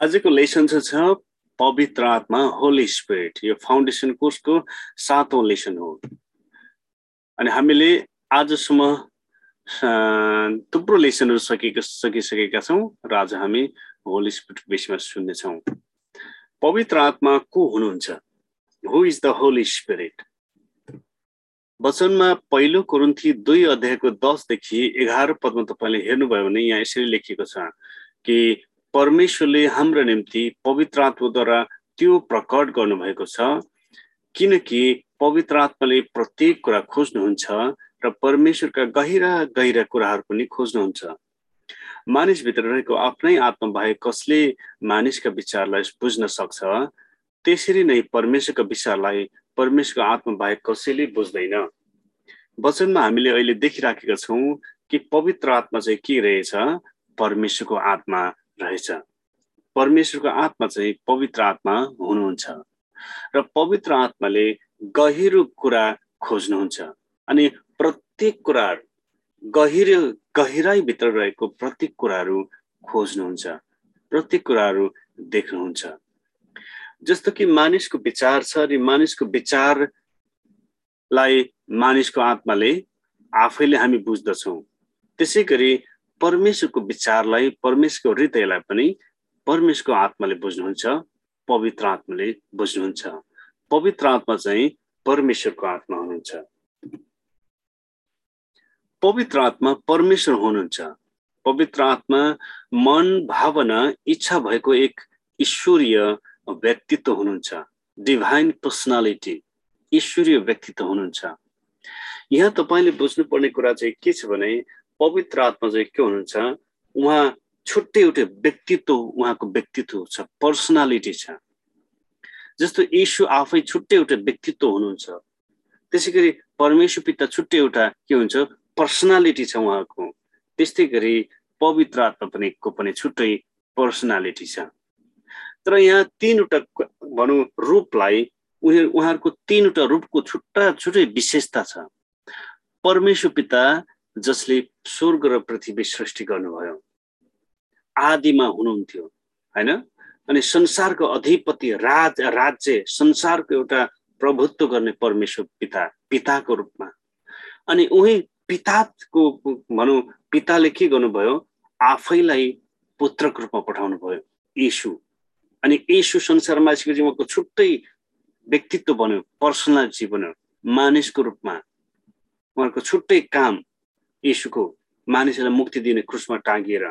आजको लेसन चाहिँ छ पवित्र आत्मा होली स्पिरिट यो फाउन्डेसन कोर्सको सातौँ लेसन हो। अनि हामीले आजसम्म थुप्रो लेसनहरू सकेको सकिसकेका छौँ र आज हामी होली स्पिरिट विषयमा सुन्नेछौँ। पवित्र आत्मा को हुनुहुन्छ? Who is the holy spirit वचनमा पहिलो कुरुन्थी दुई अध्यायको दसदेखि एघार पदमा तपाईँले हेर्नुभयो भने यहाँ यसरी लेखिएको छ कि परमेश्वरले हाम्रो निम्ति पवित्र आत्माद्वारा त्यो प्रकट गर्नुभएको छ किनकि पवित्र आत्माले प्रत्येक कुरा खोज्नुहुन्छ र परमेश्वरका गहिरा गहिरा कुराहरू पनि खोज्नुहुन्छ। मानिसभित्र रहेको आफ्नै आत्मा बाहेक कसले मानिसका विचारलाई बुझ्न सक्छ त्यसरी नै परमेश्वरका विचारलाई परमेश्वरको आत्मा बाहेक कसैले बुझ्दैन। वचनमा हामीले अहिले देखिराखेका छौँ कि पवित्र आत्मा चाहिँ के रहेछ? परमेश्वरको आत्मा। रहेछ। परमेश्वरको आत्मा चाहिँ पवित्र आत्मा हुनुहुन्छ र पवित्र आत्माले गहिरो कुरा खोज्नुहुन्छ अनि प्रत्येक कुराहरू गहिरो गहिराइभित्र रहेको प्रत्येक कुराहरू खोज्नुहुन्छ प्रत्येक कुराहरू देख्नुहुन्छ। जस्तो कि मानिसको विचार छ र मानिसको विचारलाई मानिसको आत्माले आफैले हामी बुझ्दछौँ। त्यसै गरी परमेश्वरको विचारलाई परमेश्वरको हृदयलाई पनि परमेश्वरको आत्माले बुझ्नुहुन्छ पवित्र आत्माले बुझ्नुहुन्छ। पवित्र आत्मा चाहिँ परमेश्वरको आत्मा हुनुहुन्छ। पवित्र आत्मा परमेश्वर हुनुहुन्छ। पवित्र आत्मा मन भावना इच्छा भएको एक ईश्वरीय व्यक्तित्व हुनुहुन्छ। डिभाइन पर्सनालिटी ईश्वरीय व्यक्तित्व हुनुहुन्छ। यहाँ तपाईँले बुझ्नुपर्ने कुरा चाहिँ के छ भने पवित्र आत्मा चाहिँ के हुनुहुन्छ? उहाँ छुट्टै एउटै व्यक्तित्व उहाँको व्यक्तित्व छ पर्सनालिटी छ। जस्तो यीशु आफै छुट्टै एउटा व्यक्तित्व हुनुहुन्छ त्यसै गरी परमेश्वर पिता छुट्टै एउटा के हुन्छ? पर्सनालिटी छ उहाँको। त्यस्तै गरी पवित्र आत्मा पनि को पनि छुट्टै पर्सनालिटी छ। तर यहाँ तिनवटा भनौँ रूपलाई उनीहरू उहाँहरूको तिनवटा रूपको छुट्टा छुट्टै विशेषता छ। परमेश्वर पिता जसले स्वर्ग र पृथ्वी सृष्टि गर्नुभयो। आदिमा हुनुहुन्थ्यो होइन? अनि संसारको अधिपति राज राज्य संसारको एउटा प्रभुत्व गर्ने परमेश्वर पिता पिताको रूपमा। अनि उही पिताको भनौँ पिताले के गर्नुभयो? आफैलाई पुत्रको रूपमा पठाउनु भयो यीशु। अनि यीशु संसारमा उहाँको छुट्टै व्यक्तित्व बन्यो पर्सनालिटी बन्यो मानिसको रूपमा। उहाँहरूको छुट्टै काम यीशुको मानिसहरूलाई मुक्ति दिने क्रुसमा टाँगिएर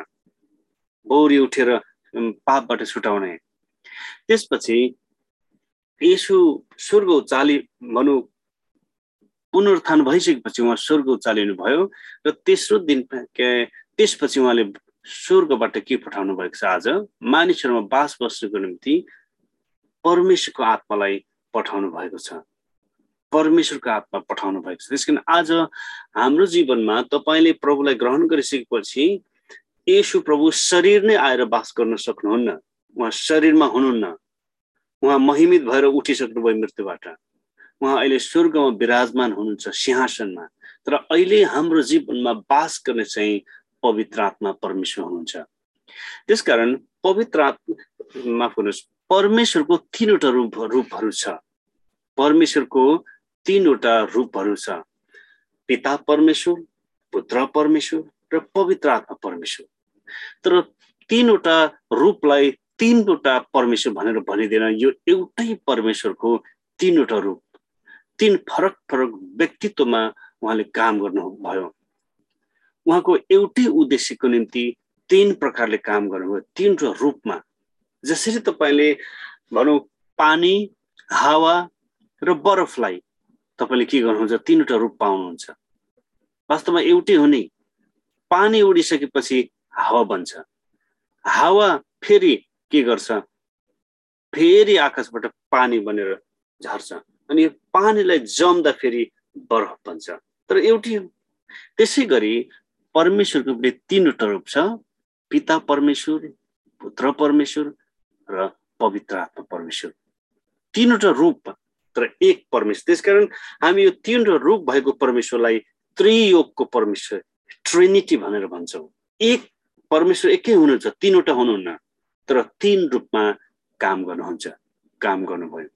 बौरी उठेर पापबाट छुटाउने। त्यसपछि यसु स्वर्ग उचाली भनौँ पुनरुत्थान भइसकेपछि उहाँ स्वर्ग उचालिनु भयो र तेस्रो दिन त्यसपछि उहाँले स्वर्गबाट के पठाउनु भएको छ आज? मानिसहरूमा बास बस्नुको निम्ति परमेश्वरको आत्मालाई पठाउनु भएको छ। परमेश्वरको आत्मा पठाउनु भएको छ। त्यस कारण आज हाम्रो जीवनमा तपाईँले प्रभुलाई ग्रहण गरिसकेपछि यसु प्रभु शरीर नै आएर बास गर्न सक्नुहुन्न। उहाँ शरीरमा हुनुहुन्न। उहाँ महिमित भएर उठिसक्नुभयो मृत्युबाट। उहाँ अहिले स्वर्गमा विराजमान हुनुहुन्छ सिंहासनमा। तर अहिले हाम्रो जीवनमा बास गर्ने चाहिँ पवित्र आत्मा परमेश्वर हुनुहुन्छ। त्यसकारण पवित्र आत्मा माफ गर्नुहोस् परमेश्वरको तिनवटा रूप रूपहरू छ। परमेश्वरको तिनवटा रूपहरू छ। पिता परमेश्वर पुत्र परमेश्वर र पवित्र आत्मा परमेश्वर। तर तिनवटा रूपलाई तिनवटा परमेश्वर भनेर भनिँदैन यो एउटै परमेश्वरको तिनवटा रूप। तिन फरक फरक व्यक्तित्वमा उहाँले काम गर्नुभयो। उहाँको एउटै उद्देश्यको निम्ति तिन प्रकारले काम गर्नुभयो। तिनवटा रूपमा। जसरी तपाईँले भनौँ पानी हावा र बरफलाई तपाईँले के गर्नुहुन्छ? तिनवटा रूप पाउनुहुन्छ। वास्तवमा एउटै हो नि पानी उडिसकेपछि हावा बन्छ। हावा फेरि के गर्छ? फेरि आकाशबाट पानी बनेर झर्छ अनि यो पानीलाई जम्दा फेरि बरफ बन्छ। तर एउटै हो। त्यसै गरी परमेश्वरको पनि तिनवटा रूप छ पिता परमेश्वर पुत्र परमेश्वर र पवित्र आत्मा परमेश्वर। तिनवटा रूप तर एक परमेश्वर। त्यसकारण हामी यो तीन रूप भएको परमेश्वरलाई त्रियोगको परमेश्वर ट्रिनिटी भनेर भन्छौँ। एक परमेश्वर एकै हुनुहुन्छ तिनवटा हुनुहुन्न तर तिन रूपमा काम गर्नुहुन्छ काम गर्नुभयो।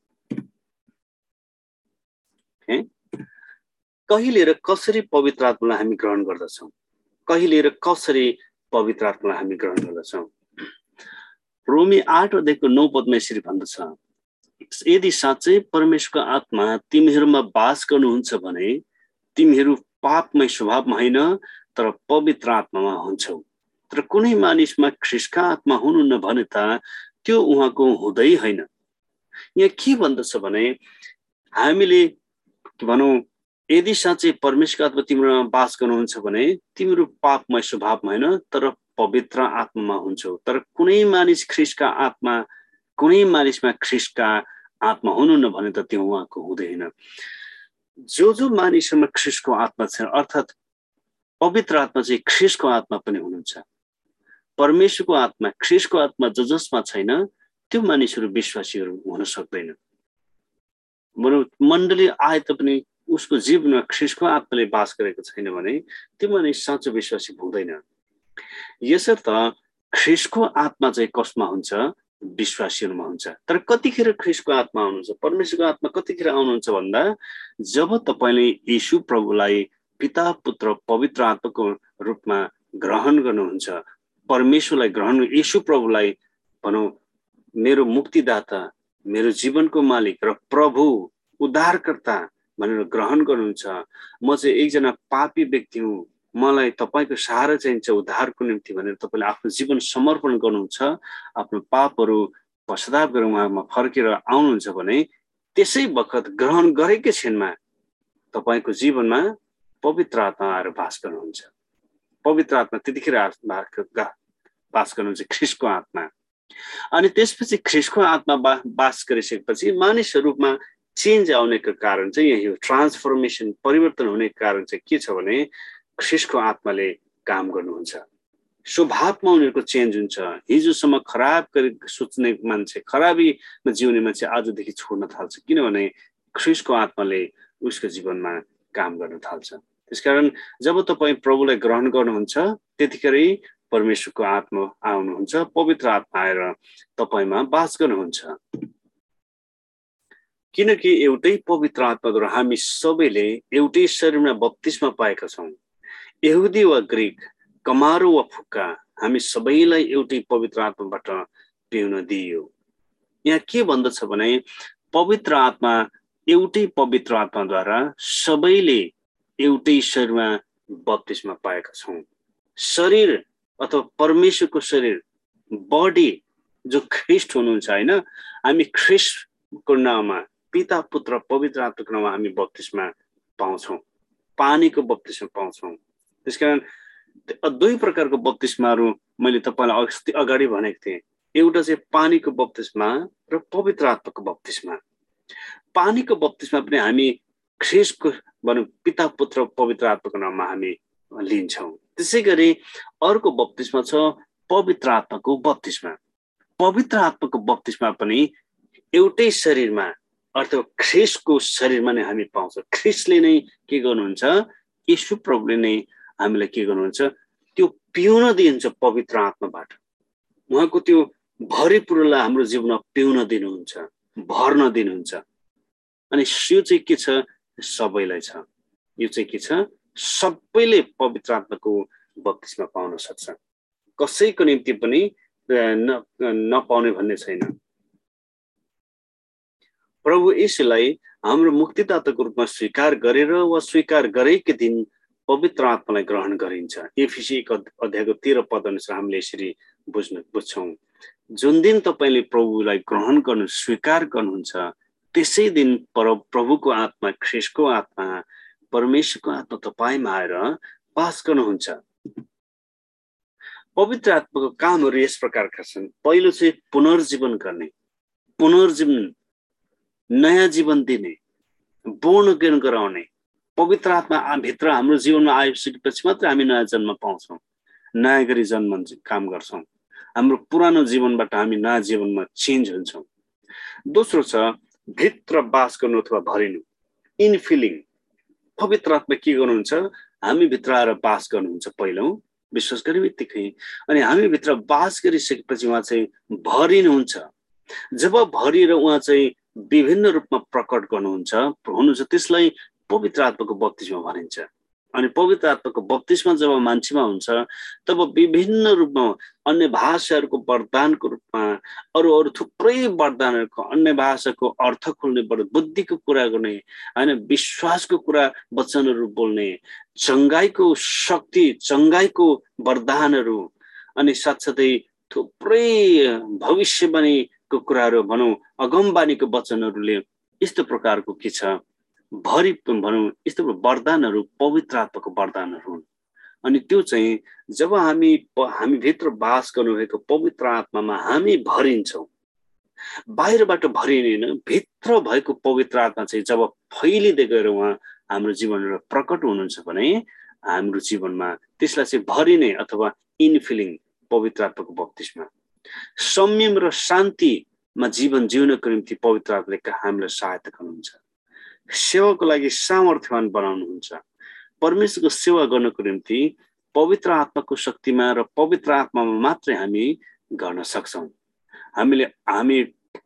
कहिले र कसरी पवित्र आत्मालाई हामी ग्रहण गर्दछौँ? कहिले र कसरी पवित्र आत्मालाई हामी ग्रहण गर्दछौँ? रोमी आठ नौ पदमा यसरी भन्दछ। यदि साँच्चै परमेश्वरको आत्मा तिमीहरूमा बास गर्नुहुन्छ भने तिमीहरू पापमय स्वभावमा होइन तर पवित्र आत्मामा हुन्छौ। तर कुनै मानिसमा ख्रिस्का आत्मा हुनुहुन्न भने त त्यो उहाँको हुँदै होइन। यहाँ के भन्दछ भने हामीले भनौँ यदि साँच्चै परमेश्वर आत्मा तिम्रो बास गर्नुहुन्छ भने तिम्रो पापमय स्वभावमा होइन तर पवित्र आत्मामा हुन्छौ। तर कुनै मानिस ख्रिसका आत्मा कुनै मानिसमा ख्रिसका आत्मा हुनुहुन्न भने त त्यो उहाँको हुँदैन। जो जो मानिसहरूमा ख्रिसको आत्मा छ अर्थात् पवित्र आत्मा चाहिँ ख्रिसको आत्मा पनि हुनुहुन्छ। परमेश्वरको आत्मा ख्रिसको आत्मा ज जसमा छैन त्यो मानिसहरू विश्वासीहरू हुन सक्दैन। मण्डली आए तापनि उसको जीवनमा ख्रिसको आत्माले बास गरेको छैन भने त्यो मानिस साँचो विश्वासी हुँदैन। यसर्थ ख्रिसको आत्मा चाहिँ कसमा हुन्छ? विश्वासीहरूमा हुन्छ। तर कतिखेर ख्रिसको आत्मा आउनुहुन्छ? परमेश्वरको आत्मा कतिखेर आउनुहुन्छ भन्दा जब तपाईँले यीशु प्रभुलाई पिता पुत्र पवित्र आत्माको रूपमा ग्रहण गर्नुहुन्छ परमेश्वरलाई ग्रहण यीशु प्रभुलाई भनौँ मेरो मुक्तिदाता मेरो जीवनको मालिक र प्रभु उद्धारकर्ता भनेर ग्रहण गर्नुहुन्छ म चाहिँ एकजना पापी व्यक्ति हुँ। मलाई तपाईँको सहारा चाहिन्छ उद्धारको निम्ति भनेर तपाईँले आफ्नो जीवन समर्पण गर्नुहुन्छ आफ्नो पापहरू पश्चाताप गरेर उहाँमा फर्केर आउनुहुन्छ भने त्यसै बखत ग्रहण गरेकै क्षणमा तपाईँको जीवनमा पवित्र आत्मा आएर बास गर्नुहुन्छ। पवित्र आत्मा त्यतिखेर बास गर्नुहुन्छ ख्रिसको आत्मा। अनि त्यसपछि ख्रिसको आत्मा बा बास गरिसकेपछि मानिसहरूमा चेन्ज आउनेको कारण चाहिँ यही ट्रान्सफर्मेसन परिवर्तन हुने कारण चाहिँ के छ भने ख्रिसको आत्माले काम गर्नुहुन्छ। स्वभावमा उनीहरूको चेन्ज हुन्छ। हिजोसम्म खराब गरी सोच्ने मान्छे खराबीमा जिउने मान्छे आजदेखि छोड्न थाल्छ। किनभने ख्रिसको आत्माले उसको जीवनमा काम गर्न थाल्छ। त्यसकारण जब तपाईँ प्रभुलाई ग्रहण गर्नुहुन्छ त्यतिखेरै परमेश्वरको आत्मा आउनुहुन्छ पवित्र आत्मा आएर तपाईँमा बास गर्नुहुन्छ। किनकि एउटै पवित्र आत्माद्वारा हामी सबैले एउटै शरीरमा बत्तिसमा पाएका छौँ। यहुदी वा ग्रिक कमारो वा फुक्का हामी सबैलाई एउटै पवित्र आत्माबाट पिउन दिइयो। यहाँ के भन्दछ भने पवित्र आत्मा एउटै पवित्र आत्माद्वारा सबैले एउटै शरीरमा बत्तिसमा पाएका छौँ। शरीर अथवा परमेश्वरको शरीर बडी जो ख्रिस्ट हुनुहुन्छ होइन हामी ख्रिस्टको नाउँमा पिता पुत्र पवित्र आत्माको नाउँमा हामी बत्तिसमा पाउँछौँ। पानीको बत्तिसमा पाउँछौँ। त्यसकारण दुई प्रकारको बत्तिसमाहरू मैले तपाईँलाई अस्ति अगाडि भनेको थिएँ। एउटा चाहिँ पानीको बत्तिसमा र पवित्र आत्माको बत्तिसमा। पानीको बत्तिसमा पनि हामी ख्रिसको भनौँ पिता पुत्र पवित्र आत्माको नाममा हामी लिन्छौँ। त्यसै गरी अर्को बत्तिसमा छ पवित्र आत्माको बत्तिसमा। पवित्र आत्माको बत्तिसमा पनि एउटै शरीरमा अर्थात् ख्रिसको शरीरमा नै हामी पाउँछौँ। ख्रिसले नै के गर्नुहुन्छ? यशु प्रभुले नै हामीलाई के गर्नुहुन्छ? त्यो पिउन दिन्छ पवित्र आत्माबाट। उहाँको त्यो भरिपूर्णलाई हाम्रो जीवनमा पिउन दिनुहुन्छ भर्न दिनुहुन्छ। अनि यो चाहिँ के छ? सबैलाई छ। यो चाहिँ के छ? सबैले पवित्र आत्माको बत्तिसमा पाउन सक्छ। कसैको निम्ति पनि नपाउने भन्ने छैन। प्रभु यसलाई हाम्रो मुक्तिदाताको रूपमा स्वीकार गरेर वा स्वीकार गरेकै दिन पवित्र आत्मालाई ग्रहण गरिन्छ। एफिसी अध्यायको तेह्र पद अनुसार हामीले यसरी बुझ्नु बुझ्छौँ। जुन दिन तपाईँले प्रभुलाई ग्रहण गर्नु स्वीकार गर्नुहुन्छ त्यसै दिन पर प्रभुको आत्मा ख्रिसको आत्मा परमेश्वरको आत्मा तपाईँमा आएर पास गर्नुहुन्छ। पवित्र आत्माको कामहरू यस प्रकारका छन्। पहिलो चाहिँ पुनर्जीवन गर्ने पुनर्जीवन नयाँ जीवन दिने पूर्ण ज्ञान गराउने पवित्र आत्मा भित्र हाम्रो जीवनमा आइसकेपछि मात्रै हामी नयाँ जन्म पाउँछौँ। नयाँ गरी जन्म काम गर्छौँ। हाम्रो पुरानो जीवनबाट हामी नयाँ जीवनमा चेन्ज हुन्छौँ। दोस्रो छ भित्र बास गर्नु अथवा भरिनु। इनफिलिङ पवित्र आत्मा के गर्नुहुन्छ? हामी भित्र आएर बास गर्नुहुन्छ पहिलो। विश्वास गर्ने बित्तिकै। अनि हामीभित्र बास गरिसकेपछि उहाँ चाहिँ भरिनुहुन्छ। जब भरिएर उहाँ चाहिँ विभिन्न रूपमा प्रकट गर्नुहुन्छ हुनुहुन्छ त्यसलाई पवित्र आत्माको बत्तिसमा भनिन्छ अनि पवित्र आत्माको बत्तिसमा जब मान्छेमा हुन्छ तब विभिन्न रूपमा अन्य भाषाहरूको वरदानको रूपमा अरू अरू थुप्रै वरदानहरूको अन्य भाषाको अर्थ खोल्ने बुद्धिको कुरा गर्ने होइन विश्वासको कुरा वचनहरू बोल्ने चङ्गाइको शक्ति चङ्गाइको वरदानहरू अनि साथसाथै थुप्रै भविष्यवाणीको कुराहरू भनौँ अगमबानीको वचनहरूले यस्तो प्रकारको के छ? भरि भनौँ यस्तो वरदानहरू पवित्र आत्माको वरदानहरू हुन्। अनि त्यो चाहिँ जब हामी हामीभित्र बास गर्नुभएको पवित्र आत्मामा हामी भरिन्छौँ। बाहिरबाट भरिँदैन भित्र भएको पवित्र आत्मा चाहिँ जब फैलिँदै गएर उहाँ हाम्रो जीवनमा प्रकट हुनुहुन्छ भने हाम्रो जीवनमा त्यसलाई चाहिँ भरिने अथवा इनफिलिङ पवित्र आत्माको बत्तिसमा। संयम र शान्तिमा जीवन जिउनको निम्ति पवित्र आत्माले हामीलाई सहायता गर्नुहुन्छ। सेवाको लागि सामर्थ्यवान बनाउनुहुन्छ। परमेश्वरको सेवा गर्नको निम्ति पवित्र आत्माको शक्तिमा र पवित्र आत्मामा मात्रै हामी गर्न सक्छौँ। हामीले हामी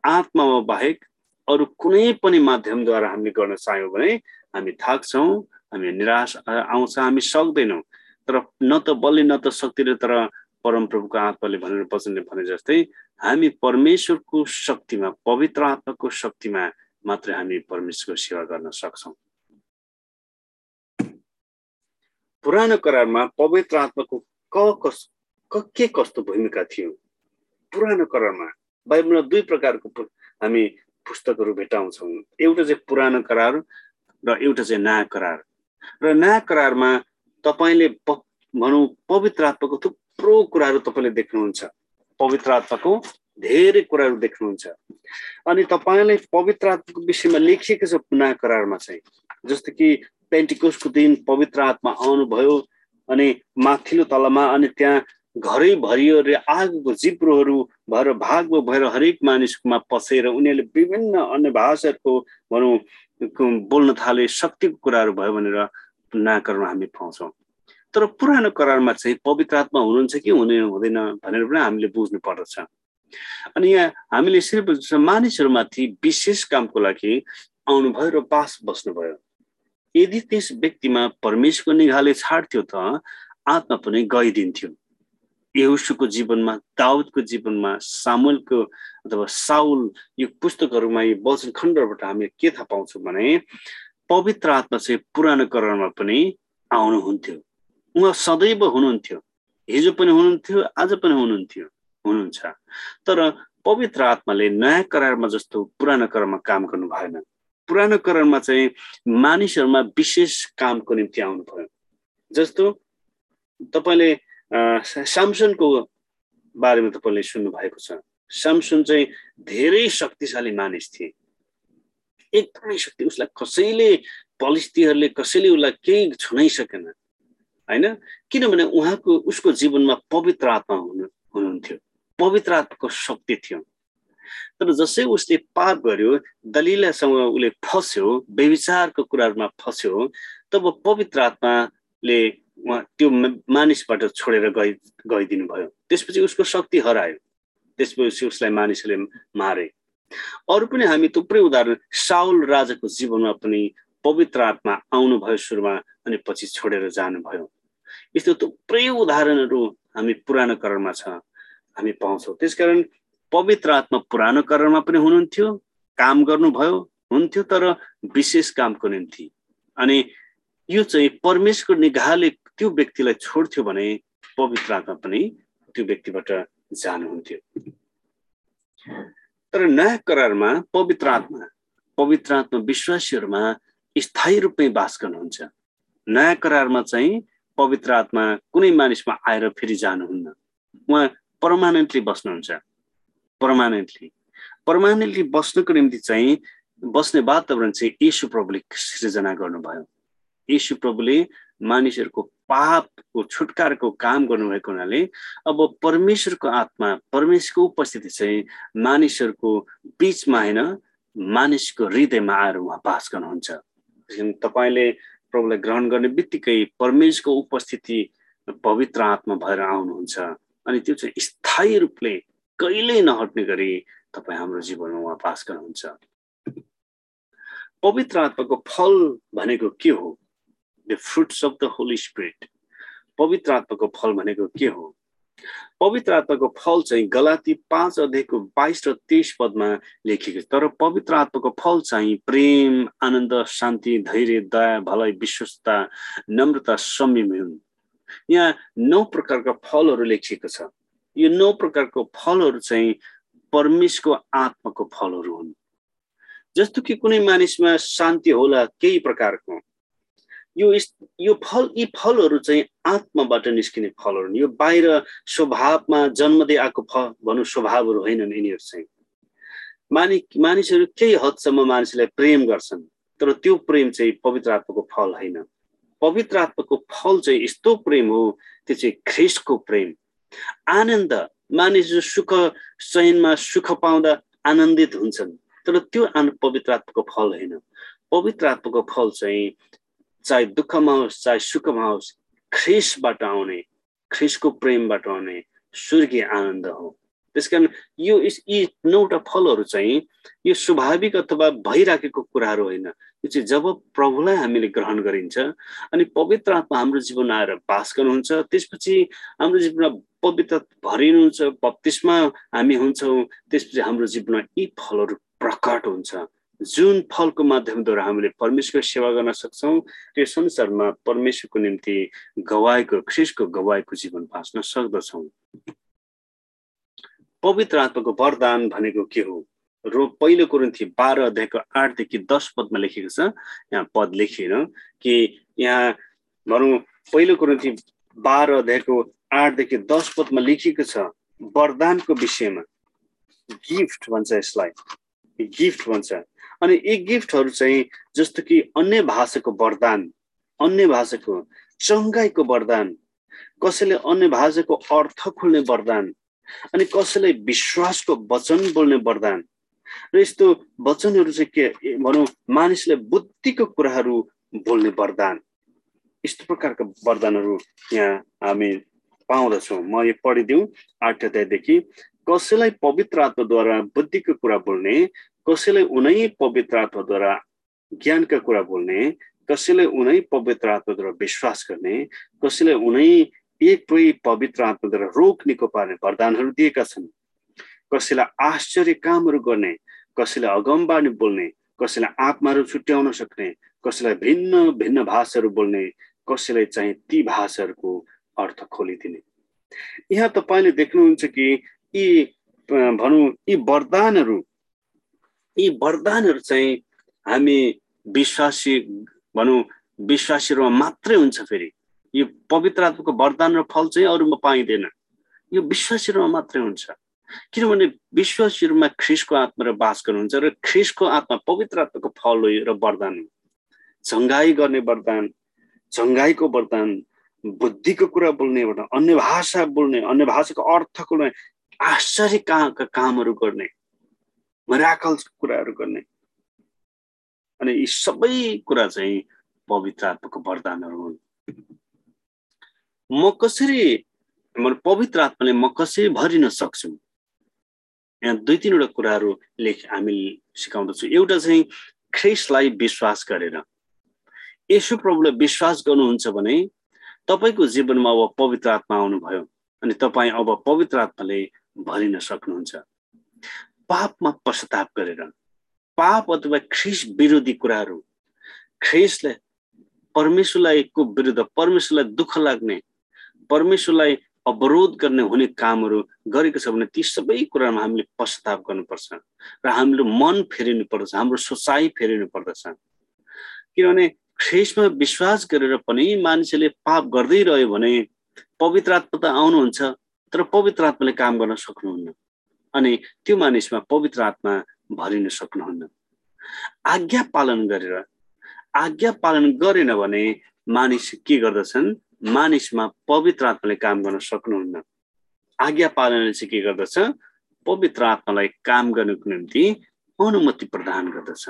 आत्मामा बाहेक अरू कुनै पनि माध्यमद्वारा हामीले गर्न चाह्यौँ भने हामी थाक्छौँ हामी निराश आउँछ हामी सक्दैनौँ। तर न त बलि न त शक्तिले तर परमप्रभुको आत्माले भनेर वचनले भने जस्तै हामी परमेश्वरको शक्तिमा पवित्र आत्माको शक्तिमा मात्रै हामी परमेश्वरको सेवा गर्न सक्छौँ। पुरानो करारमा पवित्र आत्माको क कस के कस्तो भूमिका थियो? पुरानो करारमा बाइबलमा दुई प्रकारको हामी पुस्तकहरू भेटाउँछौँ। एउटा चाहिँ पुरानो करार र एउटा चाहिँ नयाँ करार। र नयाँ करारमा तपाईँले भनौँ पवित्र आत्माको थुप्रो कुराहरू तपाईँले देख्नुहुन्छ। पवित्र आत्माको धेरै कुराहरू देख्नुहुन्छ। अनि तपाईँलाई पवित्र आत्माको विषयमा लेखिएको छ नयाँ करारमा चाहिँ जस्तो कि पेन्टिकोसको दिन पवित्र आत्मा आउनुभयो अनि माथिल्लो तलमा अनि त्यहाँ घरै भरियो रे आगोको जिब्रोहरू भएर भाग भएर हरेक मानिसकोमा पसेर उनीहरूले विभिन्न अन्य भाषाहरूको भनौँ बोल्न थाले शक्तिको कुराहरू भयो भनेर नाकरमा हामी पाउँछौँ। तर पुरानो करारमा चाहिँ पवित्र आत्मा हुनुहुन्छ कि हुने हुँदैन भनेर पनि हामीले बुझ्नु पर्दछ अनि यहाँ हामीले सिर्फ मानिसहरूमाथि विशेष कामको लागि आउनुभयो र बास बस्नुभयो। यदि त्यस व्यक्तिमा परमेश्वरको निगाहले छाड्थ्यो त आत्मा पनि गइदिन्थ्यो। यहुसुको जीवनमा दाउदको जीवनमा सामुलको अथवा साउल यो पुस्तकहरूमा यो वचन खण्डबाट हामीले के थाहा पाउँछौँ भने पवित्र आत्मा चाहिँ पुरानो करणमा पनि आउनुहुन्थ्यो। उहाँ सदैव हुनुहुन्थ्यो। हिजो पनि हुनुहुन्थ्यो आज पनि हुनुहुन्थ्यो। हुनुहुन्छ। तर पवित्र आत्माले नयाँ करारमा जस्तो पुरानो करारमा काम गर्नु भएन। पुरानो करणमा चाहिँ मानिसहरूमा विशेष कामको निम्ति आउनुभयो। जस्तो तपाईँले सामसनको बारेमा तपाईँले सुन्नु भएको छ। सामसुन चाहिँ धेरै शक्तिशाली मानिस थिए। एकदमै शक्ति उसलाई कसैले पलिस्तीहरूले कसैले उसलाई केही छुनै सकेन होइन? किनभने उहाँको उसको जीवनमा पवित्र आत्मा हुनु हुनुहुन्थ्यो। पवित्र आत्माको शक्ति थियो। तर जसै उसले पाप गर्यो दलिलासँग उसले फस्यो व्यविचारको कुराहरूमा फस्यो तब पवित्र आत्माले त्यो मानिसबाट छोडेर गइ गइदिनु भयो त्यसपछि उसको शक्ति हरायो। त्यसपछि उसलाई मानिसले मारे। अरू पनि हामी थुप्रै उदाहरण साउल राजाको जीवनमा पनि पवित्र आत्मा आउनुभयो सुरुमा अनि पछि छोडेर जानुभयो। यस्तो थुप्रै उदाहरणहरू हामी पुरानो करणमा छ। हामी पाउँछौँ। त्यसकारण पवित्र आत्मा पुरानो करणमा पनि हुनुहुन्थ्यो काम गर्नुभयो हुन्थ्यो तर विशेष कामको निम्ति। अनि यो चाहिँ परमेश्वरको निगाहले त्यो व्यक्तिलाई छोड्थ्यो भने पवित्र आत्मा पनि त्यो व्यक्तिबाट जानुहुन्थ्यो। तर नयाँ करारमा पवित्र आत्मा पवित्र आत्मा विश्वासीहरूमा स्थायी रूपमै बास गर्नुहुन्छ। नयाँ करारमा चाहिँ पवित्र आत्मा कुनै मानिसमा आएर फेरि जानुहुन्न। उहाँ पर्मानेन्टली बस्नुहुन्छ। पर्मानेन्टली पर्मानेन्टली बस्नको निम्ति चाहिँ बस्ने वातावरण चाहिँ यशु प्रभुले सृजना गर्नुभयो। यशु प्रभुले मानिसहरूको पापको छुटकारको काम गर्नुभएको हुनाले अब परमेश्वरको आत्मा परमेश्वरको उपस्थिति चाहिँ मानिसहरूको बिचमा होइन मानिसको हृदयमा आएर उहाँ बास गर्नुहुन्छ। तपाईँले प्रभुलाई ग्रहण गर्ने बित्तिकै परमेश्वरको उपस्थिति पवित्र आत्मा भएर आउनुहुन्छ। अनि त्यो चाहिँ स्थायी रूपले कहिल्यै नहट्ने गरी तपाईँ हाम्रो जीवनमा उहाँ पास गर्नुहुन्छ। पवित्र आत्माको फल भनेको के हो? The fruits of the holy spirit पवित्र आत्माको फल भनेको के हो? पवित्र आत्माको फल चाहिँ गलाती पाँच अध्यायको बाइस र तेइस पदमा लेखिएको छ। तर पवित्र आत्माको फल चाहिँ प्रेम आनन्द शान्ति धैर्य दया भलाइ विश्वस्तता नम्रता संयम हुन्। यहाँ नौ प्रकारका फलहरू लेखिएको छ। यो नौ प्रकारको फलहरू चाहिँ परमेशको आत्माको फलहरू हुन्। जस्तो कि कुनै मानिसमा शान्ति होला केही प्रकारको यो यो फल यी फलहरू चाहिँ आत्माबाट निस्किने फलहरू यो बाहिर स्वभावमा जन्मदै आएको फल भनौँ स्वभावहरू होइनन् यिनीहरू चाहिँ। मानि मानिसहरू केही हदसम्म मानिसलाई प्रेम गर्छन् तर त्यो प्रेम चाहिँ पवित्र आत्माको फल होइन। पवित्र आत्माको फल चाहिँ यस्तो प्रेम हो त्यो चाहिँ ख्रिस्टको प्रेम। आनन्द मानिसहरू सुख चयनमा सुख पाउँदा आनन्दित हुन्छन्। तर त्यो आन पवित्र आत्माको फल होइन। पवित्र आत्माको फल चाहिँ चाहे दुःखमा होस् चाहे सुखमा होस् ख्रिसबाट आउने ख्रिसको प्रेमबाट आउने स्वर्गीय आनन्द हो। त्यस कारण यो यी नौवटा फलहरू चाहिँ यो स्वाभाविक अथवा भइराखेको कुराहरू होइन। यो चाहिँ जब प्रभुलाई हामीले ग्रहण गरिन्छ अनि पवित्र आत्मा हाम्रो जीवनमा आएर बास गर्नुहुन्छ त्यसपछि हाम्रो जीवनमा पवित्र भरिनुहुन्छ बत्तिसमा हामी हुन्छौँ त्यसपछि हाम्रो जीवनमा यी फलहरू प्रकट हुन्छ। जुन फलको माध्यमद्वारा हामीले परमेश्वरको सेवा गर्न सक्छौँ त्यो संसारमा परमेश्वरको निम्ति गवाएको ख्रिसको गवाएको जीवन बाँच्न सक्दछौँ। पवित्र आत्माको वरदान भनेको के हो? रो पहिलो कुरन्थी बाह्र अध्यायको आठदेखि दस पदमा लेखेको छ। यहाँ पद लेखिएन कि यहाँ भनौँ पहिलो कुरन्थी बाह्र अध्यायको आठदेखि दस पदमा लेखिएको छ वरदानको विषयमा। गिफ्ट भन्छ यसलाई। गिफ्ट भन्छ। अनि यी गिफ्टहरू चाहिँ जस्तो कि अन्य भाषाको वरदान अन्य भाषाको चङ्गाइको वरदान कसैले अन्य भाषाको अर्थ खोल्ने वरदान अनि कसैलाई विश्वासको वचन बोल्ने वरदान। र यस्तो वचनहरू चाहिँ के भनौँ मानिसले बुद्धिको कुराहरू बोल्ने वरदान। यस्तो प्रकारका वरदानहरू यहाँ हामी पाउँदछौँ। म यो पढिदिउँ आठ अध्यायदेखि। कसैलाई पवित्र आत्माद्वारा बुद्धिको कुरा बोल्ने कसैलाई उनै पवित्र आत्माद्वारा ज्ञानका कुरा बोल्ने कसैलाई उनै पवित्र आत्माद्वारा विश्वास गर्ने कसैलाई उनै एक पवित्र आत्माद्वारा रोग निको पार्ने वरदानहरू दिएका छन्। कसैलाई आश्चर्य कामहरू गर्ने कसैलाई अगमबानी बोल्ने कसैलाई आत्माहरू छुट्याउन सक्ने कसैलाई भिन्न भिन्न भाषाहरू बोल्ने कसैलाई चाहिँ ती भाषाहरूको अर्थ खोलिदिने। यहाँ तपाईँले देख्नुहुन्छ कि यी भनौँ यी वरदानहरू यी वरदानहरू चाहिँ हामी विश्वासी भनौँ विश्वासीहरूमा मात्रै हुन्छ फेरि। यो पवित्र आत्माको वरदान र फल चाहिँ अरूमा पाइँदैन। यो विश्वासीहरूमा मात्रै हुन्छ। किनभने विश्वासीहरूमा ख्रिसको आत्मा र बास गर्नुहुन्छ र ख्रिसको आत्मा पवित्र आत्माको फल हो र वरदान हो। झङ्गाई गर्ने वरदान झङ्गाईको वरदान बुद्धिको कुरा बोल्ने वरदान अन्य भाषा बोल्ने अन्य भाषाको अर्थको आश्चर्य कहाँका कामहरू गर्ने मराकल्सको कुराहरू गर्ने। अनि यी सबै कुरा चाहिँ पवित्र आत्माको वरदानहरू हुन्। म कसरी पवित्र आत्माले म कसरी भरिन सक्छु? यहाँ दुई तिनवटा कुराहरू लेख हामी सिकाउँदछौँ। एउटा चाहिँ ख्रिसलाई विश्वास गरेर। यसो प्रभुलाई विश्वास गर्नुहुन्छ भने तपाईँको जीवनमा अब पवित्र आत्मा आउनुभयो अनि तपाईँ अब पवित्र आत्माले भरिन सक्नुहुन्छ। पापमा पश्चाताप गरेर। पाप अथवा ख्रिस विरोधी कुराहरू। ख्रिसले परमेश्वरलाई को विरुद्ध परमेश्वरलाई दुःख लाग्ने परमेश्वरलाई अवरोध गर्ने हुने कामहरू गरेको छ भने ती सबै कुरामा हामीले पश्चाताप गर्नुपर्छ र हाम्रो मन फेरिनु पर्दछ हाम्रो सोचाइ फेरिनु पर्दछ। किनभने ख्रिसमा विश्वास गरेर पनि मान्छेले पाप गर्दै रह्यो भने पवित्र आत्मा त आउनुहुन्छ तर पवित्र आत्माले काम गर्न सक्नुहुन्न अनि त्यो मानिसमा पवित्र आत्मा भरिन सक्नुहुन्न। आज्ञा पालन गरेर आज्ञा पालन गरेन भने मानिस के गर्दछन्? मानिसमा पवित्र आत्माले काम गर्न सक्नुहुन्न। आज्ञा पालनले चाहिँ के गर्दछ? पवित्र आत्मालाई काम गर्नको निम्ति अनुमति प्रदान गर्दछ।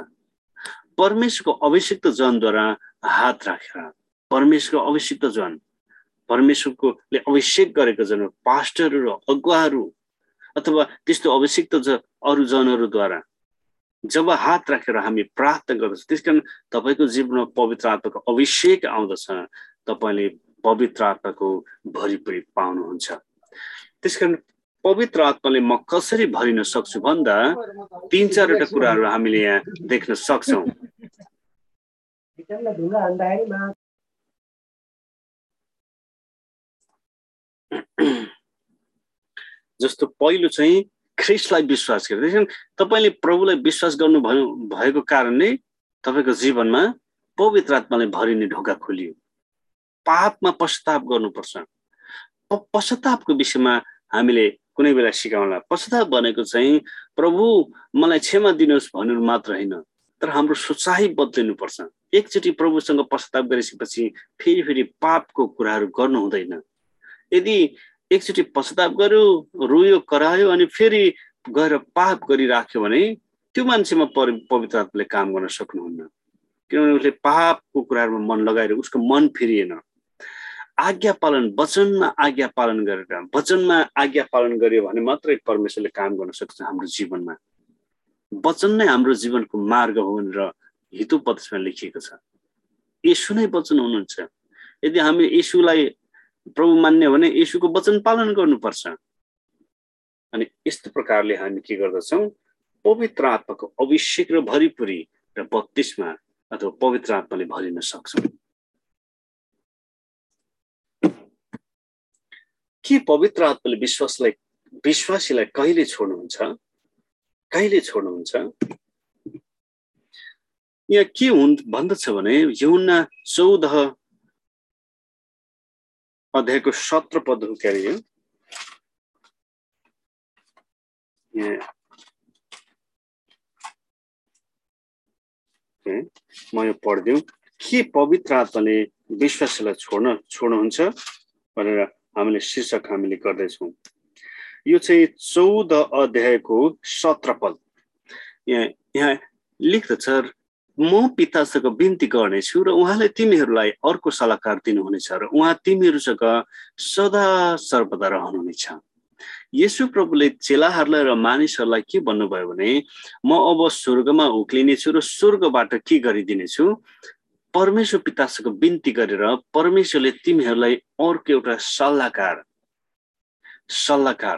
परमेश्वरको अभिषिक्त जनद्वारा हात राखेर परमेश्वरको अभिषिक्त जन परमेश्वरकोले अभिषेक गरेको जन पास्टरहरू अगुवाहरू अथवा त्यस्तो अभिषेक छ अरू जनहरूद्वारा जब हात राखेर हामी प्रार्थना गर्दछौँ त्यस कारण तपाईँको जीवनमा पवित्र आत्माको अभिषेक आउँदछ तपाईँले पवित्र आत्माको भरिपरि पाउनुहुन्छ। त्यस कारण पवित्र आत्माले म कसरी भरिन सक्छु भन्दा तिन चारवटा कुराहरू हामीले यहाँ देख्न सक्छौँ। जस्तो पहिलो चाहिँ ख्रिस्टलाई विश्वास गरेर तपाईँले प्रभुलाई विश्वास गर्नु भयो भएको कारणले तपाईँको जीवनमा पवित्र आत्माले भरिने ढोका खोलियो। पापमा पश्चाताप गर्नुपर्छ। पश्चातापको विषयमा हामीले कुनै बेला सिकाउला पश्चाताप भनेको चाहिँ प्रभु मलाई क्षमा दिनुहोस् भन्नु मात्र होइन तर हाम्रो सोचाइ बदलिनुपर्छ। एकचोटि प्रभुसँग पश्चाताप गरिसकेपछि फेरि फेरि पापको कुराहरू गर्नु हुँदैन। यदि एकचोटि पश्चाताप गर्यो रोयो करायो अनि फेरि गएर पाप गरिराख्यो भने त्यो मान्छेमा पवित्र आत्माले काम गर्न सक्नुहुन्न। किनभने उसले पापको कुराहरूमा मन लगाएर उसको मन फेरिएन। आज्ञा पालन वचनमा आज्ञा पालन गरेर वचनमा आज्ञा पालन गर्यो भने मात्रै परमेश्वरले काम गर्न सक्छ हाम्रो जीवनमा। वचन नै हाम्रो जीवनको मार्ग हो भनेर हितु पदमा लेखिएको छ। यसु नै वचन हुनुहुन्छ। यदि हामी यसुलाई प्रभु मान्ने भने यसुको वचन पालन गर्नुपर्छ। अनि यस्तो प्रकारले हामी के गर्दछौँ? पवित्र आत्माको अभिषेक र भरिपुरी र बत्तिसमा अथवा पवित्र आत्माले भरिन सक्छौँ। के पवित्र आत्माले विश्वासलाई विश्वासीलाई कहिले छोड्नुहुन्छ? कहिले छोड्नुहुन्छ? यहाँ के हुन् भन्दछ भने यौना चौध अध्यायको सत्र पदहरू के अरे म यो पढिदिउँ। के पवित्र आत्माले विश्वासलाई छोड्न छोड्नुहुन्छ? भनेर हामीले शीर्षक हामीले गर्दैछौँ। यो चाहिँ चौध अध्यायको सत्र पद यहाँ यहाँ लेख्दछ म पितासँग बिन्ती गर्नेछु र उहाँले तिमीहरूलाई अर्को सल्लाहकार दिनुहुनेछ र उहाँ तिमीहरूसँग सदा सर्वदा रहनुहुनेछ। यसु प्रभुले चेलाहरूलाई र मानिसहरूलाई के भन्नुभयो भने म अब स्वर्गमा उक्लिनेछु र स्वर्गबाट के गरिदिनेछु? परमेश्वर पितासँग बिन्ती गरेर परमेश्वरले तिमीहरूलाई अर्को एउटा सल्लाहकार सल्लाहकार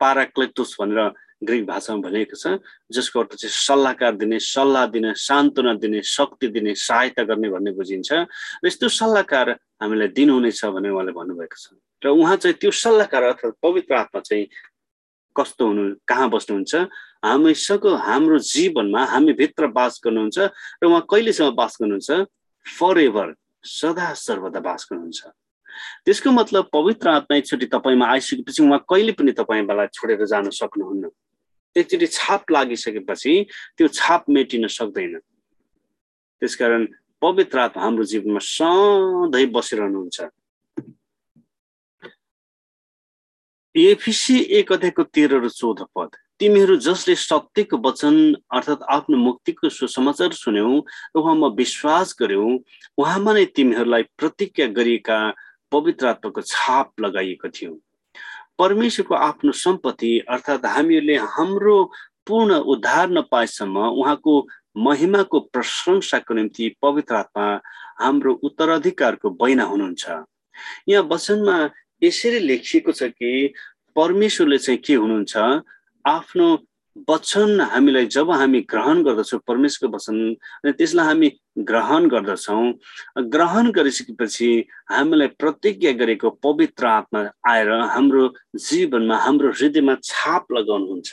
पाराक्लेटोस भनेर ग्रिक भाषामा भनेको छ जसको अर्थ चाहिँ सल्लाहकार दिने सल्लाह दिने सान्त्वना दिने शक्ति दिने सहायता गर्ने भन्ने बुझिन्छ। र यस्तो सल्लाहकार हामीलाई दिनुहुनेछ भनेर उहाँले भन्नुभएको छ। र उहाँ चाहिँ त्यो सल्लाहकार अर्थात् पवित्र आत्मा चाहिँ कस्तो हुनु कहाँ बस्नुहुन्छ? हामीसँग हाम्रो जीवनमा हामी भित्र बास गर्नुहुन्छ। र उहाँ कहिलेसम्म बास गर्नुहुन्छ? फर एभर सदा सर्वदा बास गर्नुहुन्छ। त्यसको मतलब पवित्र आत्मा एकचोटि तपाईँमा आइसकेपछि उहाँ कहिले पनि तपाईँलाई छोडेर जान सक्नुहुन्न। एकचोटि छाप लागिसकेपछि त्यो छाप मेटिन सक्दैन। त्यसकारण पवित्र आत्मा हाम्रो जीवनमा सधैँ बसिरहनुहुन्छ। एफिसी एक अध्यायको तेह्र र चौध पद। तिमीहरू जसले सत्यको वचन अर्थात् आफ्नो मुक्तिको सुसमाचार सुन्यौ उहाँमा विश्वास गर्यौ उहाँमा नै तिमीहरूलाई प्रतिज्ञा गरिएका पवित्र आत्माको छाप लगाइएको थियो। परमेश्वरको आफ्नो सम्पत्ति अर्थात् हामीहरूले हाम्रो पूर्ण उद्धार नपाएसम्म उहाँको महिमाको प्रशंसाको निम्ति पवित्र आत्मा हाम्रो उत्तराधिकारको बैना हुनुहुन्छ। यहाँ वचनमा यसरी लेखिएको छ कि परमेश्वरले चाहिँ के हुनुहुन्छ? आफ्नो वचन हामीलाई जब हामी ग्रहण गर्दछौँ परमेश्वरको वचन अनि त्यसलाई हामी ग्रहण गर्दछौँ। ग्रहण गरिसकेपछि हामीलाई प्रतिज्ञा गरेको पवित्र आत्मा आएर हाम्रो जीवनमा हाम्रो हृदयमा छाप लगाउनुहुन्छ।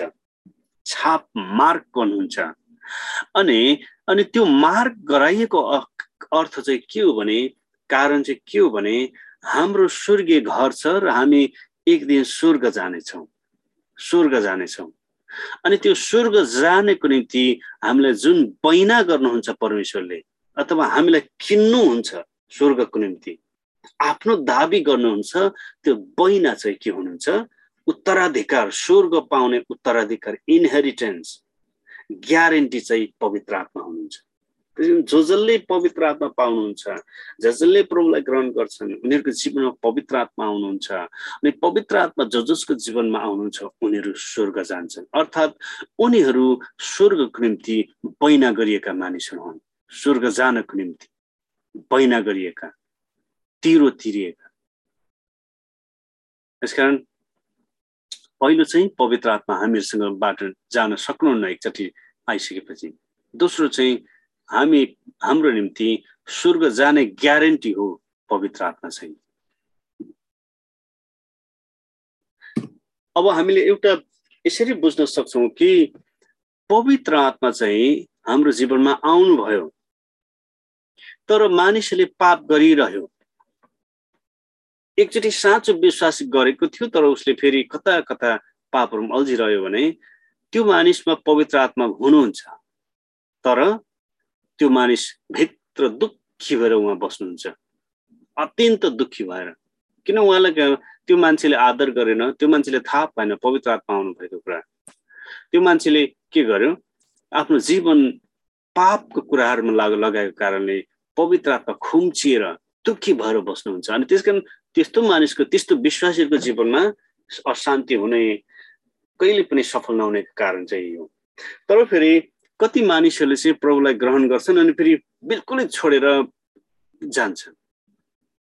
छाप मार्क गर्नुहुन्छ। अनि अनि त्यो मार्क गराइएको अर्थ चाहिँ के हो भने कारण चाहिँ के हो भने हाम्रो स्वर्गीय घर छ र हामी एक दिन स्वर्ग जानेछौँ। स्वर्ग जानेछौँ। अनि त्यो स्वर्ग जानेको निम्ति हामीलाई जुन बैना गर्नुहुन्छ परमेश्वरले अथवा हामीलाई किन्नुहुन्छ स्वर्गको निम्ति आफ्नो दाबी गर्नुहुन्छ त्यो बैना चाहिँ के हुनुहुन्छ? उत्तराधिकार स्वर्ग पाउने उत्तराधिकार इनहेरिटेन्स ग्यारेन्टी चाहिँ पवित्र आत्मा हुनुहुन्छ। जो जसले पवित्र आत्मा पाउनुहुन्छ ज जसले प्रभुलाई ग्रहण गर्छन् उनीहरूको जीवनमा पवित्र आत्मा आउनुहुन्छ अनि पवित्र आत्मा ज जसको जीवनमा आउनुहुन्छ उनीहरू स्वर्ग जान्छन्। अर्थात् उनीहरू स्वर्गको निम्ति बैना गरिएका मानिसहरू हुन्। स्वर्ग जानको निम्ति बैना गरिएका तिरो तिरिएका। यसकारण पहिलो चाहिँ पवित्र आत्मा हामीहरूसँगबाट जान सक्नुहुन्न एकचोटि आइसकेपछि। दोस्रो चाहिँ हामी हाम्रो निम्ति स्वर्ग जाने ग्यारेन्टी हो पवित्र आत्मा चाहिँ। अब हामीले एउटा यसरी बुझ्न सक्छौँ कि पवित्र आत्मा चाहिँ हाम्रो जीवनमा आउनुभयो तर मानिसले पाप गरिरह्यो। एकचोटि साँचो विश्वास गरेको थियो तर उसले फेरि कता कता पापहरू अल्झिरह्यो भने त्यो मानिसमा पवित्र आत्मा हुनुहुन्छ। तर त्यो मानिस भित्र दुःखी भएर उहाँ बस्नुहुन्छ। अत्यन्त दुःखी भएर। किन उहाँलाई त्यो मान्छेले आदर गरेन त्यो मान्छेले थाहा पाएन पवित्र आत्मा आउनु भएको कुरा। त्यो मान्छेले के गर्यो? आफ्नो जीवन पापको कुराहरूमा लाग लगाएको कारणले पवित्र आत्मा खुम्चिएर दुःखी भएर बस्नुहुन्छ। अनि त्यस कारण त्यस्तो मानिसको त्यस्तो विश्वासीहरूको जीवनमा अशान्ति हुने कहिले पनि सफल नहुने कारण चाहिँ हो। तर फेरि कति मानिसहरूले चाहिँ प्रभुलाई ग्रहण गर्छन् अनि फेरि बिल्कुलै छोडेर जान्छन्?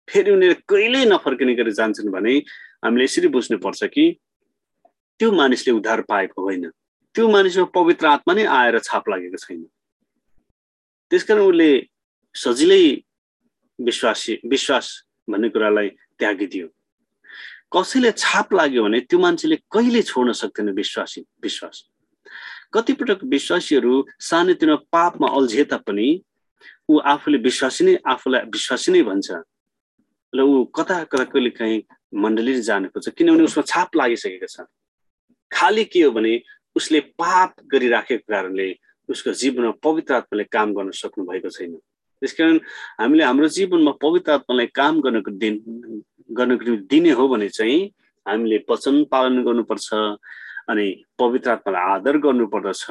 फेरि उनीहरू कहिल्यै नफर्किने गरी जान्छन् भने हामीले यसरी बुझ्नुपर्छ कि त्यो मानिसले उद्धार पाएको होइन। त्यो मानिसमा पवित्र आत्मा नै आएर छाप लागेको छैन। त्यसकारण उसले सजिलै विश्वासी विश्वास भन्ने कुरालाई त्यागिदियो कसैले छाप लाग्यो भने त्यो मान्छेले कहिले छोड्न सक्दैन विश्वासी विश्वास। कतिपटक विश्वासीहरू सानोतिनो पापमा अल्झे तापनि ऊ आफूले विश्वासी नै आफूलाई विश्वासी नै भन्छ। र ऊ कता कता कहिले काहीँ मण्डली जानु खोज्छ किनभने उसमा छाप लागिसकेको छ। खालि के हो भने उसले पाप गरिराखेको कारणले उसको जीवनमा पवित्र आत्माले काम गर्न सक्नु भएको छैन त्यसकारण हामीले हाम्रो जीवनमा पवित्र आत्मालाई काम गर्नको दिन गर्नको दिने हो भने चाहिँ हामीले वचन पालन गर्नुपर्छ अनि पवित्र आत्मालाई आदर गर्नुपर्दछ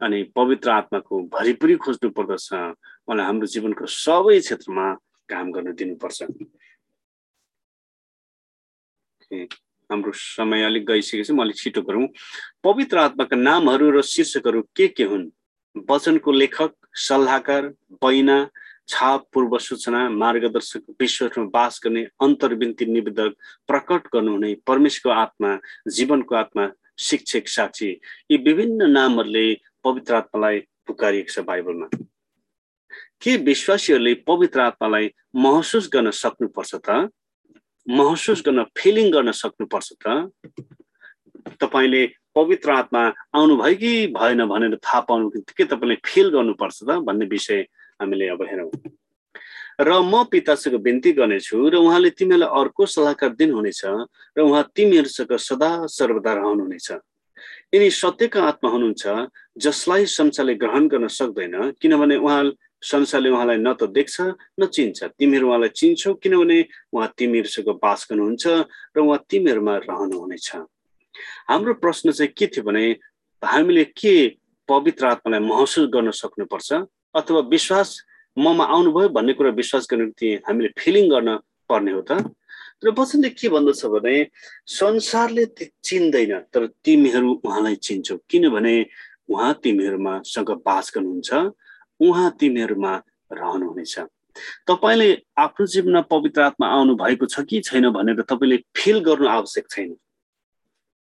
अनि पवित्र आत्माको भरिपुरी खोज्नु पर्दछ उहाँलाई हाम्रो जीवनको सबै क्षेत्रमा काम गर्न दिनुपर्छ। हाम्रो समय अलिक गइसकेको छ म अलिक छिटो गरौँ। पवित्र आत्माका नामहरू र शीर्षकहरू के के हुन्? वचनको लेखक सल्लाहकार बैना छाप पूर्व सूचना मार्गदर्शक विश्वमा बास गर्ने अन्तर्विन्ती निवेदक प्रकट गर्नुहुने परमेश्वरको आत्मा जीवनको आत्मा शिक्षक साक्षी यी विभिन्न नामहरूले पवित्र आत्मालाई पुकारिएको छ बाइबलमा। के विश्वासीहरूले पवित्र आत्मालाई महसुस गर्न सक्नुपर्छ त? महसुस गर्न फिलिङ गर्न सक्नुपर्छ त? तपाईँले पवित्र आत्मा आउनुभयो कि भएन भनेर थाहा पाउनु के तपाईँले फिल गर्नुपर्छ त भन्ने विषय हामीले अब हेरौँ। र म पितासँग बिन्ती गर्नेछु र उहाँले तिमीलाई अर्को सल्लाहकार दिनुहुनेछ र उहाँ तिमीहरूसँग सदा सर्वदा रहनुहुनेछ। यिनी सत्यका आत्मा हुनुहुन्छ जसलाई संसारले ग्रहण गर्न सक्दैन किनभने उहाँ संसारले उहाँलाई न त देख्छ न चिन्छ। तिमीहरू उहाँलाई चिन्छौ किनभने उहाँ तिमीहरूसँग बास गर्नुहुन्छ र उहाँ तिमीहरूमा रहनुहुनेछ। हाम्रो प्रश्न चाहिँ के थियो भने हामीले के पवित्र आत्मालाई महसुस गर्न सक्नुपर्छ अथवा विश्वास ममा आउनुभयो भन्ने कुरा विश्वास गर्ने निम्ति हामीले फिलिङ गर्न पर्ने हो त। र वचनले के भन्दछ भने संसारले चिन्दैन तर तिमीहरू उहाँलाई चिन्छौ। किनभने उहाँ तिमीहरूमा सँग बास गर्नुहुन्छ उहाँ तिमीहरूमा रहनुहुनेछ। तपाईँले आफ्नो जीवनमा पवित्र आत्मा आउनु भएको छ कि छैन भनेर तपाईँले फिल गर्नु आवश्यक छैन।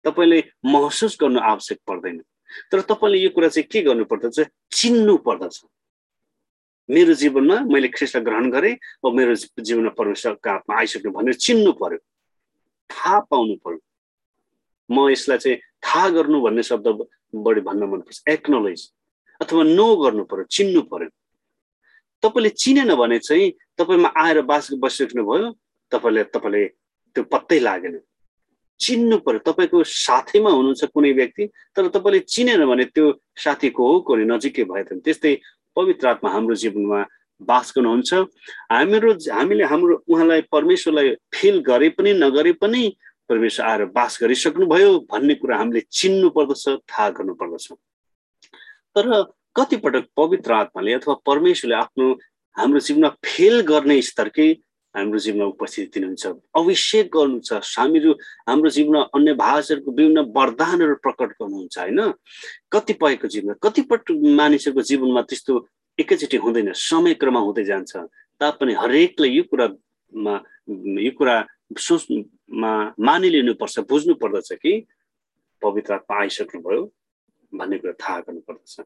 तपाईँले महसुस गर्नु आवश्यक पर्दैन। तर तपाईँले यो कुरा चाहिँ के गर्नु पर्दछ चिन्नु पर्दछ। मेरो जीवनमा मैले ख्रिस्टलाई ग्रहण गरेँ अब मेरो जीवनमा परमेश्वरको आत्मा आइसक्नु भनेर चिन्नु पर्यो। थाहा पाउनु पर्यो। म यसलाई चाहिँ थाहा गर्नु भन्ने शब्द बढी भन्न मनपर्छ एक्नोलोज अथवा नो गर्नु पर्यो चिन्नु पर्यो। तपाईँले चिनेन भने चाहिँ तपाईँमा आएर बास बसिराख्नुभयो तपाईँले तपाईँले त्यो पत्तै लागेन। चिन्नु पर्यो। तपाईँको साथैमा हुनुहुन्छ कुनै व्यक्ति तर तपाईँले चिनेन भने त्यो साथीको हो कुनै नजिकै भए त्यस्तै पवित्र आत्मा हाम्रो जीवनमा बास गर्नुहुन्छ। हामीहरू हामीले हाम्रो उहाँलाई परमेश्वरलाई फिल गरे पनि नगरे पनि परमेश्वर आएर बास गरिसक्नुभयो भन्ने कुरा हामीले चिन्नु पर्दछ थाहा गर्नु पर्दछ तर कतिपटक पवित्र आत्माले अथवा परमेश्वरले आफ्नो हाम्रो जीवनमा फेल गर्ने स्तरकै हाम्रो जीवनमा उपस्थिति दिनुहुन्छ। अभिषेक गर्नु छ हामीहरू हाम्रो जीवनमा अन्य भाषाहरूको विभिन्न वरदानहरू प्रकट गर्नुहुन्छ होइन? कतिपयको जीवनमा कतिपट मानिसहरूको जीवनमा त्यस्तो एकैचोटि हुँदैन समय क्रममा हुँदै जान्छ। तापनि हरेकले यो कुरामा यो कुरा सोचमा मानिलिनुपर्छ बुझ्नु पर्दछ कि पवित्र आत्मा आइसक्नुभयो भन्ने कुरा थाहा गर्नु पर्दछ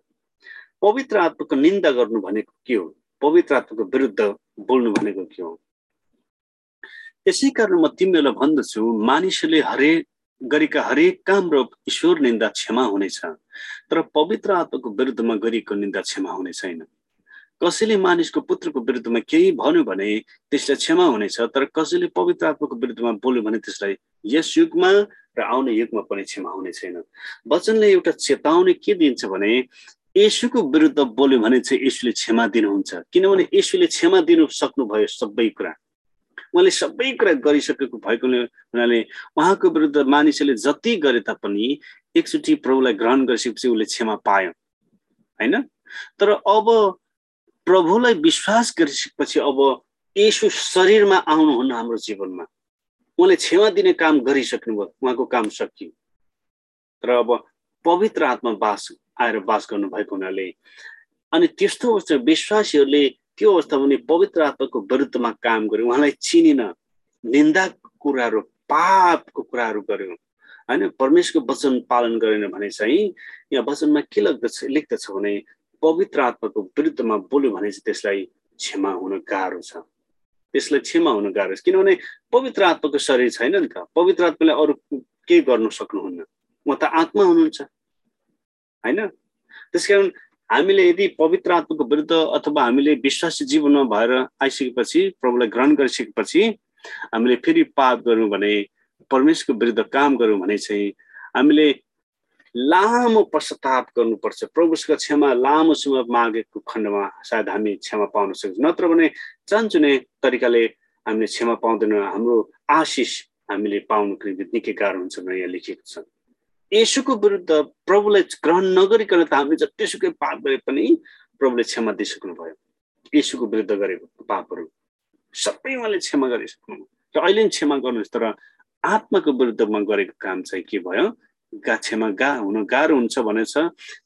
पवित्र आत्माको निन्दा गर्नु भनेको के हो? पवित्र आत्माको विरुद्ध बोल्नु भनेको के हो? यसै कारण म तिमीहरूलाई भन्दछु मानिसहरूले हरेक गरेका हरेक काम र ईश्वर निन्दा क्षमा हुनेछ। तर पवित्र आत्माको विरुद्धमा गरिएको निन्दा क्षमा हुने छैन। कसैले मानिसको पुत्रको विरुद्धमा केही भन्यो भने त्यसलाई क्षमा हुनेछ तर कसैले पवित्र आत्माको विरुद्धमा बोल्यो भने त्यसलाई यस युगमा र आउने युगमा पनि क्षमा हुने छैन। वचनले एउटा चेताउने के दिन्छ भने यसुको विरुद्ध बोल्यो भने चाहिँ यसुले क्षमा दिनुहुन्छ। किनभने यसुले क्षमा दिनु सक्नुभयो सबै कुरा। उहाँले सबै कुरा गरिसकेको भएको हुनाले उहाँको विरुद्ध मानिसहरूले जति गरे तापनि एकचोटि प्रभुलाई ग्रहण गरिसकेपछि उसले क्षमा पायो। होइन? तर अब प्रभुलाई विश्वास गरिसकेपछि अब यसो शरीरमा आउनुहुन्न हाम्रो जीवनमा। उहाँले क्षमा दिने काम गरिसक्नुभयो उहाँको काम सकियो। तर अब पवित्र आत्मा बास आएर बास गर्नुभएको हुनाले अनि त्यस्तो विश्वासीहरूले त्यो अवस्थामा पनि पवित्र आत्माको विरुद्धमा काम गर्यो। उहाँलाई चिनिन। निन्दा कुराहरू पापको कुराहरू गर्यो। होइन? परमेश्वरको वचन पालन गरेन भने चाहिँ यहाँ वचनमा के लाग्दछ लेख्दछ भने पवित्र आत्माको विरुद्धमा बोल्यो भने चाहिँ त्यसलाई क्षमा हुन गाह्रो छ। त्यसलाई क्षमा हुन गाह्रो छ। किनभने पवित्र आत्माको शरीर छैन नि त। पवित्र आत्माले अरू केही गर्नु सक्नुहुन्न? उहाँ त आत्मा हुनुहुन्छ। होइन? त्यस कारण हामीले यदि पवित्र आत्माको विरुद्ध अथवा हामीले विश्वासी जीवनमा भएर आइसकेपछि प्रभुलाई ग्रहण गरिसकेपछि हामीले फेरि पाप गऱ्यौँ भने परमेश्वरको विरुद्ध काम गऱ्यौँ भने चाहिँ हामीले लामो पश्चाताप गर्नुपर्छ। प्रभुको क्षमा लामो समय मागेको खण्डमा सायद हामी क्षमा पाउन सक्छौँ। नत्र भने चान्चुने तरिकाले हामीले क्षमा पाउँदैनौँ। हाम्रो आशिष हामीले पाउनुको निम्ति निकै गाह्रो हुन्छ भनेर यहाँ लेखिएको छ। यसुको विरुद्ध प्रभुलाई ग्रहण नगरिकन त हामीले जतिसुकै पाप गरे पनि प्रभुले क्षमा दिइसक्नु भयो यसुको विरुद्ध गरेको पापहरू सबै उहाँले क्षमा गरिसक्नु र अहिले पनि क्षमा गर्नुहोस् तर आत्माको विरुद्धमा गरेको काम चाहिँ के भयो? गा क्षमा गा हुन गाह्रो हुन्छ भनेछ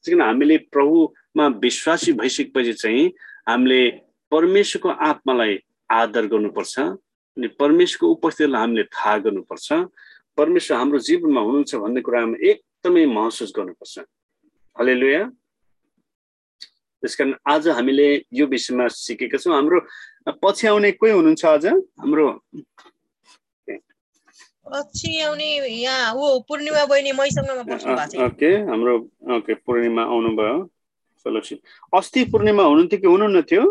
किन हामीले प्रभुमा विश्वासी भइसकेपछि चाहिँ हामीले परमेश्वरको आत्मालाई आदर गर्नुपर्छ अनि परमेश्वरको उपस्थितिलाई हामीले थाहा गर्नुपर्छ परमेश्वर हाम्रो जीवनमा हुनुहुन्छ भन्ने कुरा हामी एकदमै महसुस गर्नुपर्छ। हले लुया त्यस कारण आज हामीले यो विषयमा सिकेका छौँ। हाम्रो पछि आउने कोही हुनुहुन्छ आज? हाम्रो ओके हाम्रो ओके पूर्णिमा आउनुभयो। चलो अस्ति पूर्णिमा हुनुहुन्थ्यो कि हुनुहुन्न थियो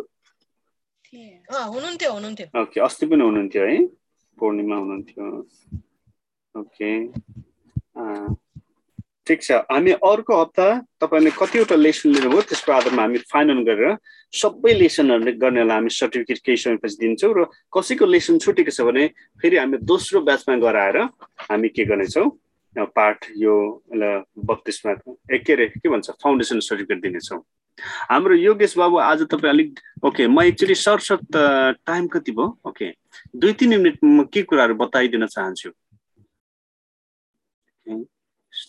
ओके अस्ति पनि हुनुहुन्थ्यो है। पूर्णिमा हुनुहुन्थ्यो। ओके ठिक छ। हामी अर्को हप्ता तपाईँले कतिवटा लेसन लिनुभयो त्यसको आधारमा हामी फाइनल गरेर सबै लेसनहरूले गर्नेलाई हामी सर्टिफिकेट केही समयपछि दिन्छौँ र कसैको लेसन छुटेको छ भने फेरि हामी दोस्रो ब्याचमा गराएर हामी के गर्नेछौँ? पाठ यो बत्तिसमा के अरे के भन्छ? फाउन्डेसन सर्टिफिकेट दिनेछौँ। हाम्रो योगेश बाबु आज तपाईँ अलिक ओके म एक्चुली सर्ट सर्ट टाइम कति भयो? ओके दुई तिन मिनट म के कुराहरू बताइदिन चाहन्छु?